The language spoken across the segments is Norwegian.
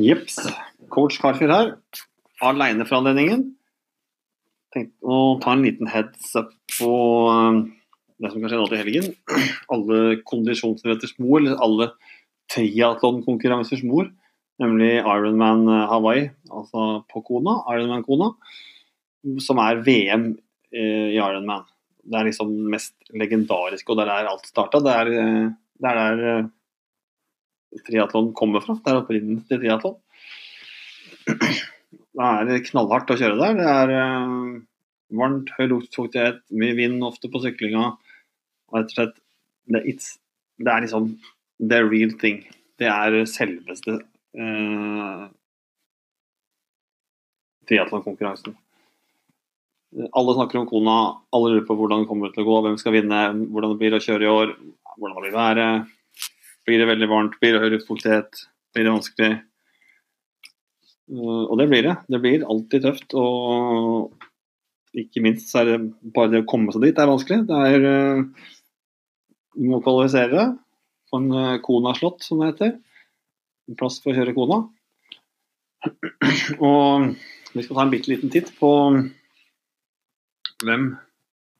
Jepps. Coach Carfjord her. Aleine for anledningen. Tenkte å ta en liten heads up på um, det som kan skje nå til helgen. Alle kondisjonsretters mor, eller alle triatlonkonkurransers mor, nemlig Ironman uh, Hawaii, altså på Kona, Ironman Kona, som er VM eh, i Ironman. Det er liksom mest legendariske, og det er der alt starta. Det er eh, det er der eh, triatlon kommer fra. Det er opprinnelsen til triatlon. Det er knallhardt å kjøre der. Det er uh, varmt, høy luftfuktighet, mye vind ofte på syklinga. Og rett og slett det, det, er liksom the real thing. Det er selveste uh, triatlonkonkurransen. Alle snakker om Kona, alle lurer på hvordan det kommer til å gå, hvem skal vinne, hvordan det blir å kjøre i år, hvordan det blir været. Blir det veldig varmt, blir det høy luftfuktighet, blir det vanskelig. Og det blir det. Det blir alltid tøft. Og ikke minst er det bare det å komme seg dit er vanskelig. Det er Du må kvalifisere deg på en eh, Kona-slott, som det heter. En plass for å kjøre Kona. Og vi skal ta en bitte liten titt på hvem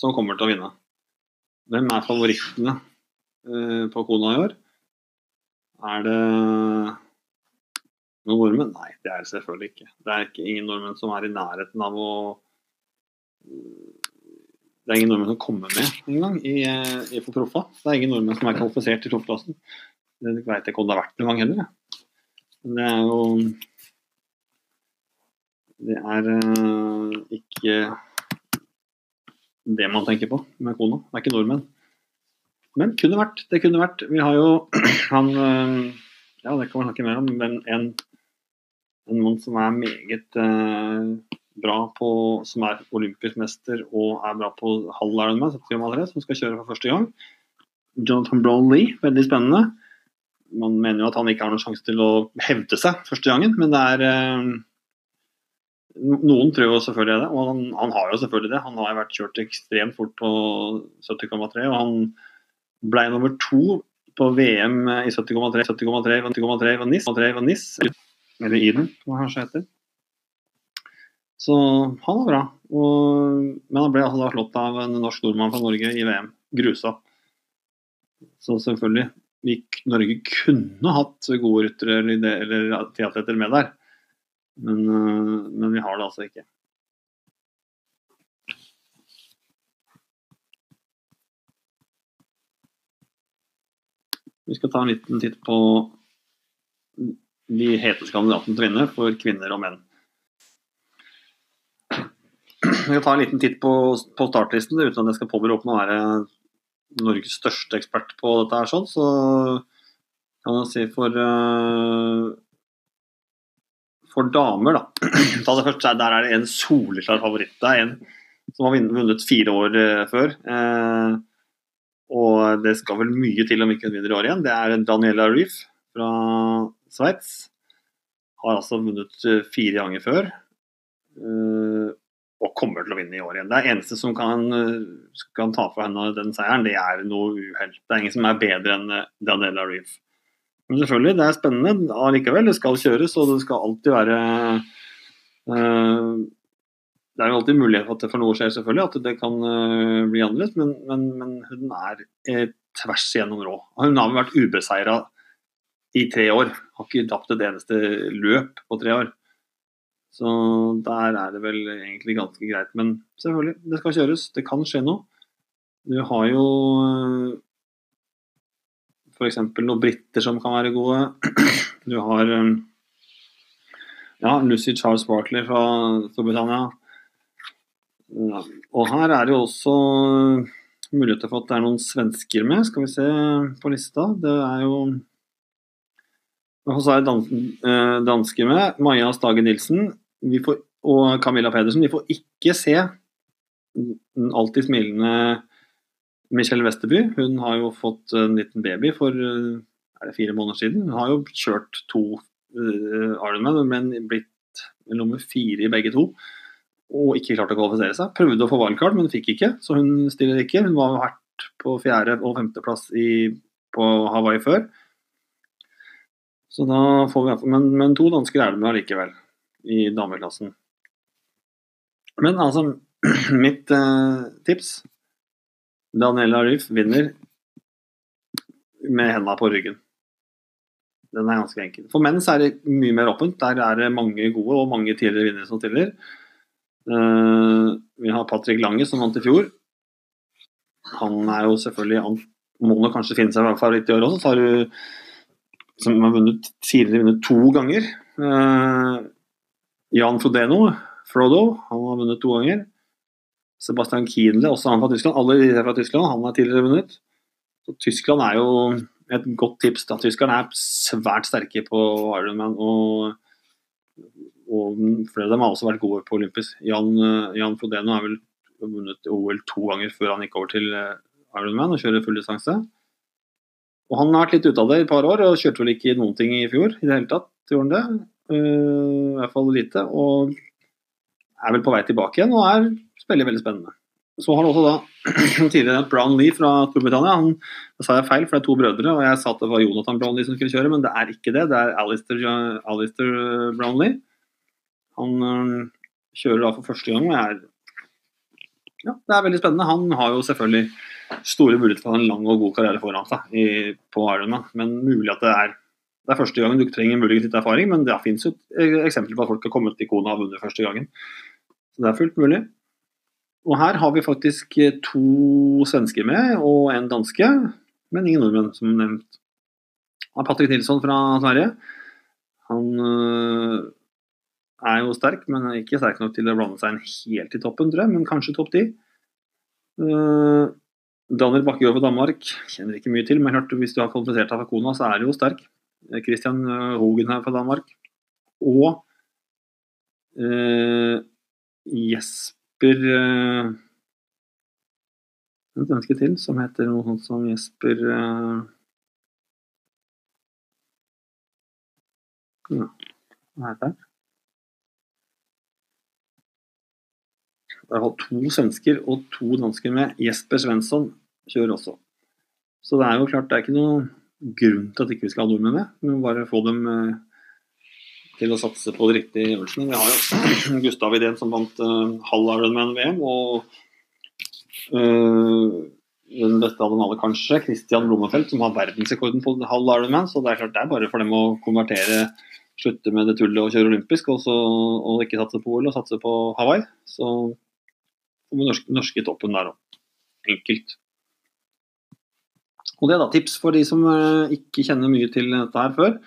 som kommer til å vinne. Hvem er favorittene eh, på Kona i år? Er det noen nordmenn? Nei, det er det selvfølgelig ikke. Det er ikke ingen nordmenn som er i nærheten av å Det er ingen nordmenn som kommer med engang i, i for proffa. Det er ingen nordmenn som er kvalifisert til proffklassen. Det vet jeg ikke om det har vært noen gang heller. Men det er jo Det er uh, ikke det man tenker på med kona. Det er ikke nordmenn. Men kunne vært. Det kunne vært. Vi har jo han Ja, det kan man snakke mer om, men en, en mann som er meget eh, bra på Som er olympisk mester og er bra på halv Ironman, som skal kjøre for første gang. Jonathan Brownlee, veldig spennende. Man mener jo at han ikke har noen sjanse til å hevde seg første gangen, men det er uh, noen tror jo selvfølgelig det, og han, han, har jo selvfølgelig det. Han har vært kjørt ekstremt fort på 70,3, og han ble nummer to på VM i 70,3, 70,3 70,3 og NIS, eller Iden, som han kanskje heter. Så han var bra. Og, men han ble altså slått av en norsk nordmann fra Norge i VM. Grusa. Så selvfølgelig. Norge kunne hatt gode ryttere eller, eller triatleter med der, men, men vi har det altså ikke. Vi skal ta en liten titt på de heteste kandidatene til å vinne for kvinner og menn. Vi skal ta en liten titt på, på startlisten uten at jeg skal påberope meg å være Norges største ekspert på dette. her sånn, Så kan jeg si for uh, for damer, da. Ta det først, Der er det en soleklar favoritt. Det er en som har vunnet fire år uh, før. Uh, og det skal vel mye til om ikke hun vinner i år igjen. Det er Daniela Reef fra Sveits. Har altså vunnet eh, fire ganger før. Eh, og kommer til å vinne i år igjen. Det er eneste som kan, eh, kan ta for henne den seieren, det er noe uhell. Det er ingen som er bedre enn Daniela Reef. Men selvfølgelig, det er spennende allikevel. Det skal kjøres, og det skal alltid være det er jo alltid mulighet for at det for noe skjer, selvfølgelig, at det kan uh, bli annerledes, men, men, men, hun er eh, tvers igjennom rå. Hun har vært ubeseira i tre år. Har ikke tapt et eneste løp på tre år. Så der er det vel egentlig ganske greit. Men selvfølgelig, det skal kjøres. Det kan skje noe. Du har jo eh, f.eks. noen briter som kan være gode. Du har um, ja, Lucy Charles Barkley fra Storbritannia. Og her er det jo også muligheter for at det er noen svensker med. Skal vi se på lista. Det er jo Og så er det eh, dansker med. Maja Stage Nilsen får, og Camilla Pedersen. Vi får ikke se den alltid smilende Michelle Westerby. Hun har jo fått en liten baby for er det fire måneder siden. Hun har jo kjørt to uh, Ironman, men blitt nummer fire i begge to og ikke klarte å kvalifisere seg. Prøvde å få valgkart, men fikk ikke, så hun stiller ikke. Hun var vært på fjerde- og femteplass på Hawaii før. Så da får vi, men, men to dansker er det med allikevel, i dameklassen. Men altså, mitt uh, tips Daniela Ryf vinner med hendene på ryggen. Den er ganske enkel. For menn er det mye mer åpent. Der er det mange gode og mange tidligere vinnere som stiller. Uh, vi har Patrick Lange som vant i fjor. Han er jo selvfølgelig Han må nok kanskje finne seg favoritt i år også. Så har du som har vunnet tidligere vunnet to ganger. Uh, Jan Frodeno, Frodo, han har vunnet to ganger. Sebastian Kienle, også han fra Tyskland. Alle de fra Tyskland, han er tidligere vunnet. Så Tyskland er jo et godt tips. da. Tyskerne er svært sterke på Ironman. Og, og flere av dem har også vært gode på Olympus. Jan, Jan Frodeno har vel vunnet OL to ganger før han gikk over til eh, Ironman og kjører full distanse. Og han har vært litt ute av det i et par år og kjørte vel ikke noen ting i fjor i det hele tatt. Gjorde han det? Uh, I hvert fall lite. Og er vel på vei tilbake igjen og er spiller veldig spennende. Så har du også da tidligere Brown Lee fra Storbritannia. Han, da sa jeg feil, for det er to brødre, og jeg sa at det var Jonathan Brown Lee som skulle kjøre, men det er ikke det. Det er Alistair, Alistair Brown Lee. Han øh, kjører da for første gang og er Ja, det er veldig spennende. Han har jo selvfølgelig store muligheter for en lang og god karriere foran seg i, på Ironman, men mulig at det er det er første gangen du trenger muligens litt erfaring, men det finnes jo eksempler på at folk har kommet til kona og vunnet første gangen. Så det er fullt mulig. Og her har vi faktisk eh, to svensker med, og en danske, men ingen nordmenn, som nevnt. Patrick Nilsson fra Sverige. Han øh, er jo sterk, men ikke sterk nok til å blande seg inn helt i toppen, tror jeg, men kanskje topp ti. Uh, Daniel Bakkegård fra Danmark kjenner ikke mye til, men klart, hvis du har kvalifisert deg for Kona, så er du jo sterk. Christian Hogen her fra Danmark. Og eh, Jesper Jesper uh, Et menneske til som heter noe sånt som Jesper uh, ja, Hva heter han? Det er to svensker og to dansker med. Jesper Svensson kjører også. Så det er jo klart, det er ikke noen grunn til at ikke vi skal ha nordmenn med. Vi må bare få dem uh, til å satse på de riktige øvelsene. Vi har jo Gustav Idén som vant uh, halv Ironman-VM, og uh, den beste av dem alle kanskje, Christian Blommenfelt, som har verdensrekorden på halv Ironman. Så det er klart det er bare for dem å konvertere, slutte med det tullet og kjøre olympisk, og, så, og ikke satse på OL og satse på Hawaii. Så kommer norske, norske toppen der òg. Enkelt. Og det er da tips for de som uh, ikke kjenner mye til dette her før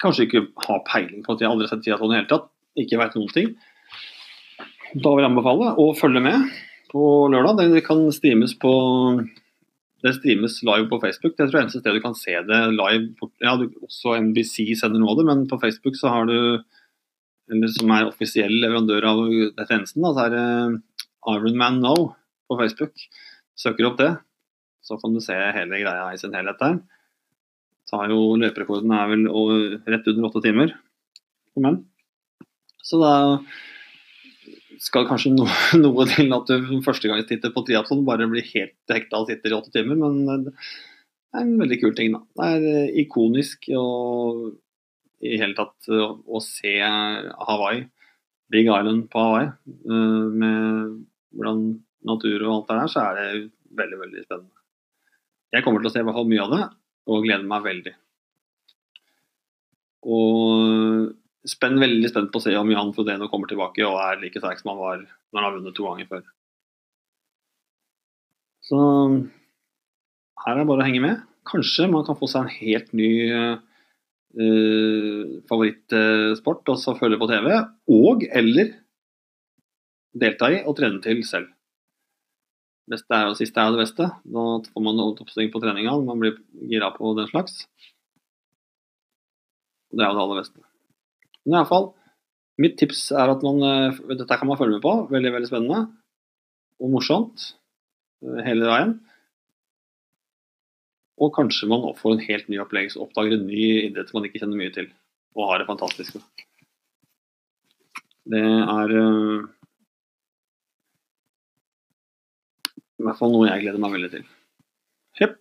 kanskje ikke har peiling på at jeg aldri har sett triatlon i det hele tatt, ikke vet noen ting, da vil jeg anbefale å følge med på lørdag. Det kan streames på det streames live på Facebook. Det er eneste sted du kan se det live. Ja, også NBC sender noe av det, men på Facebook så har du eller som er offisiell leverandør av tjenesten, da, så er det Ironman Now på Facebook. Søker opp det, så kan du se hele greia i sin helhet der tar jo løperekorden er vel rett under åtte timer for menn. Så da skal kanskje no, noe til at du førstegangstitter på triatlon bare blir helt hekta og sitter i åtte timer, men det er en veldig kul ting, da. Det er eh, ikonisk og i hele tatt å, å se Hawaii, Big Island på Hawaii, eh, med hvordan natur og alt det der, så er det veldig, veldig spennende. Jeg kommer til å se i hvert fall mye av det, og gleder meg veldig. Og spenn, veldig spent på å se om Jan Frodeno kommer tilbake og er like sterk som han var når han har vunnet to ganger før. Så her er det bare å henge med. Kanskje man kan få seg en helt ny uh, favorittsport og følge på TV, og eller delta i og trene til selv beste er jo siste er det beste. Da får man oppsving på treninga, man blir gira på den slags. Det er jo det aller beste. Men iallfall, mitt tips er at man eh, Dette kan man følge med på. Veldig, veldig spennende. Og morsomt eh, hele veien. Og kanskje man får en helt ny opplevelse, oppdager en ny idrett man ikke kjenner mye til, og har det fantastisk. Det er eh, I hvert fall noe jeg gleder meg veldig til. Det.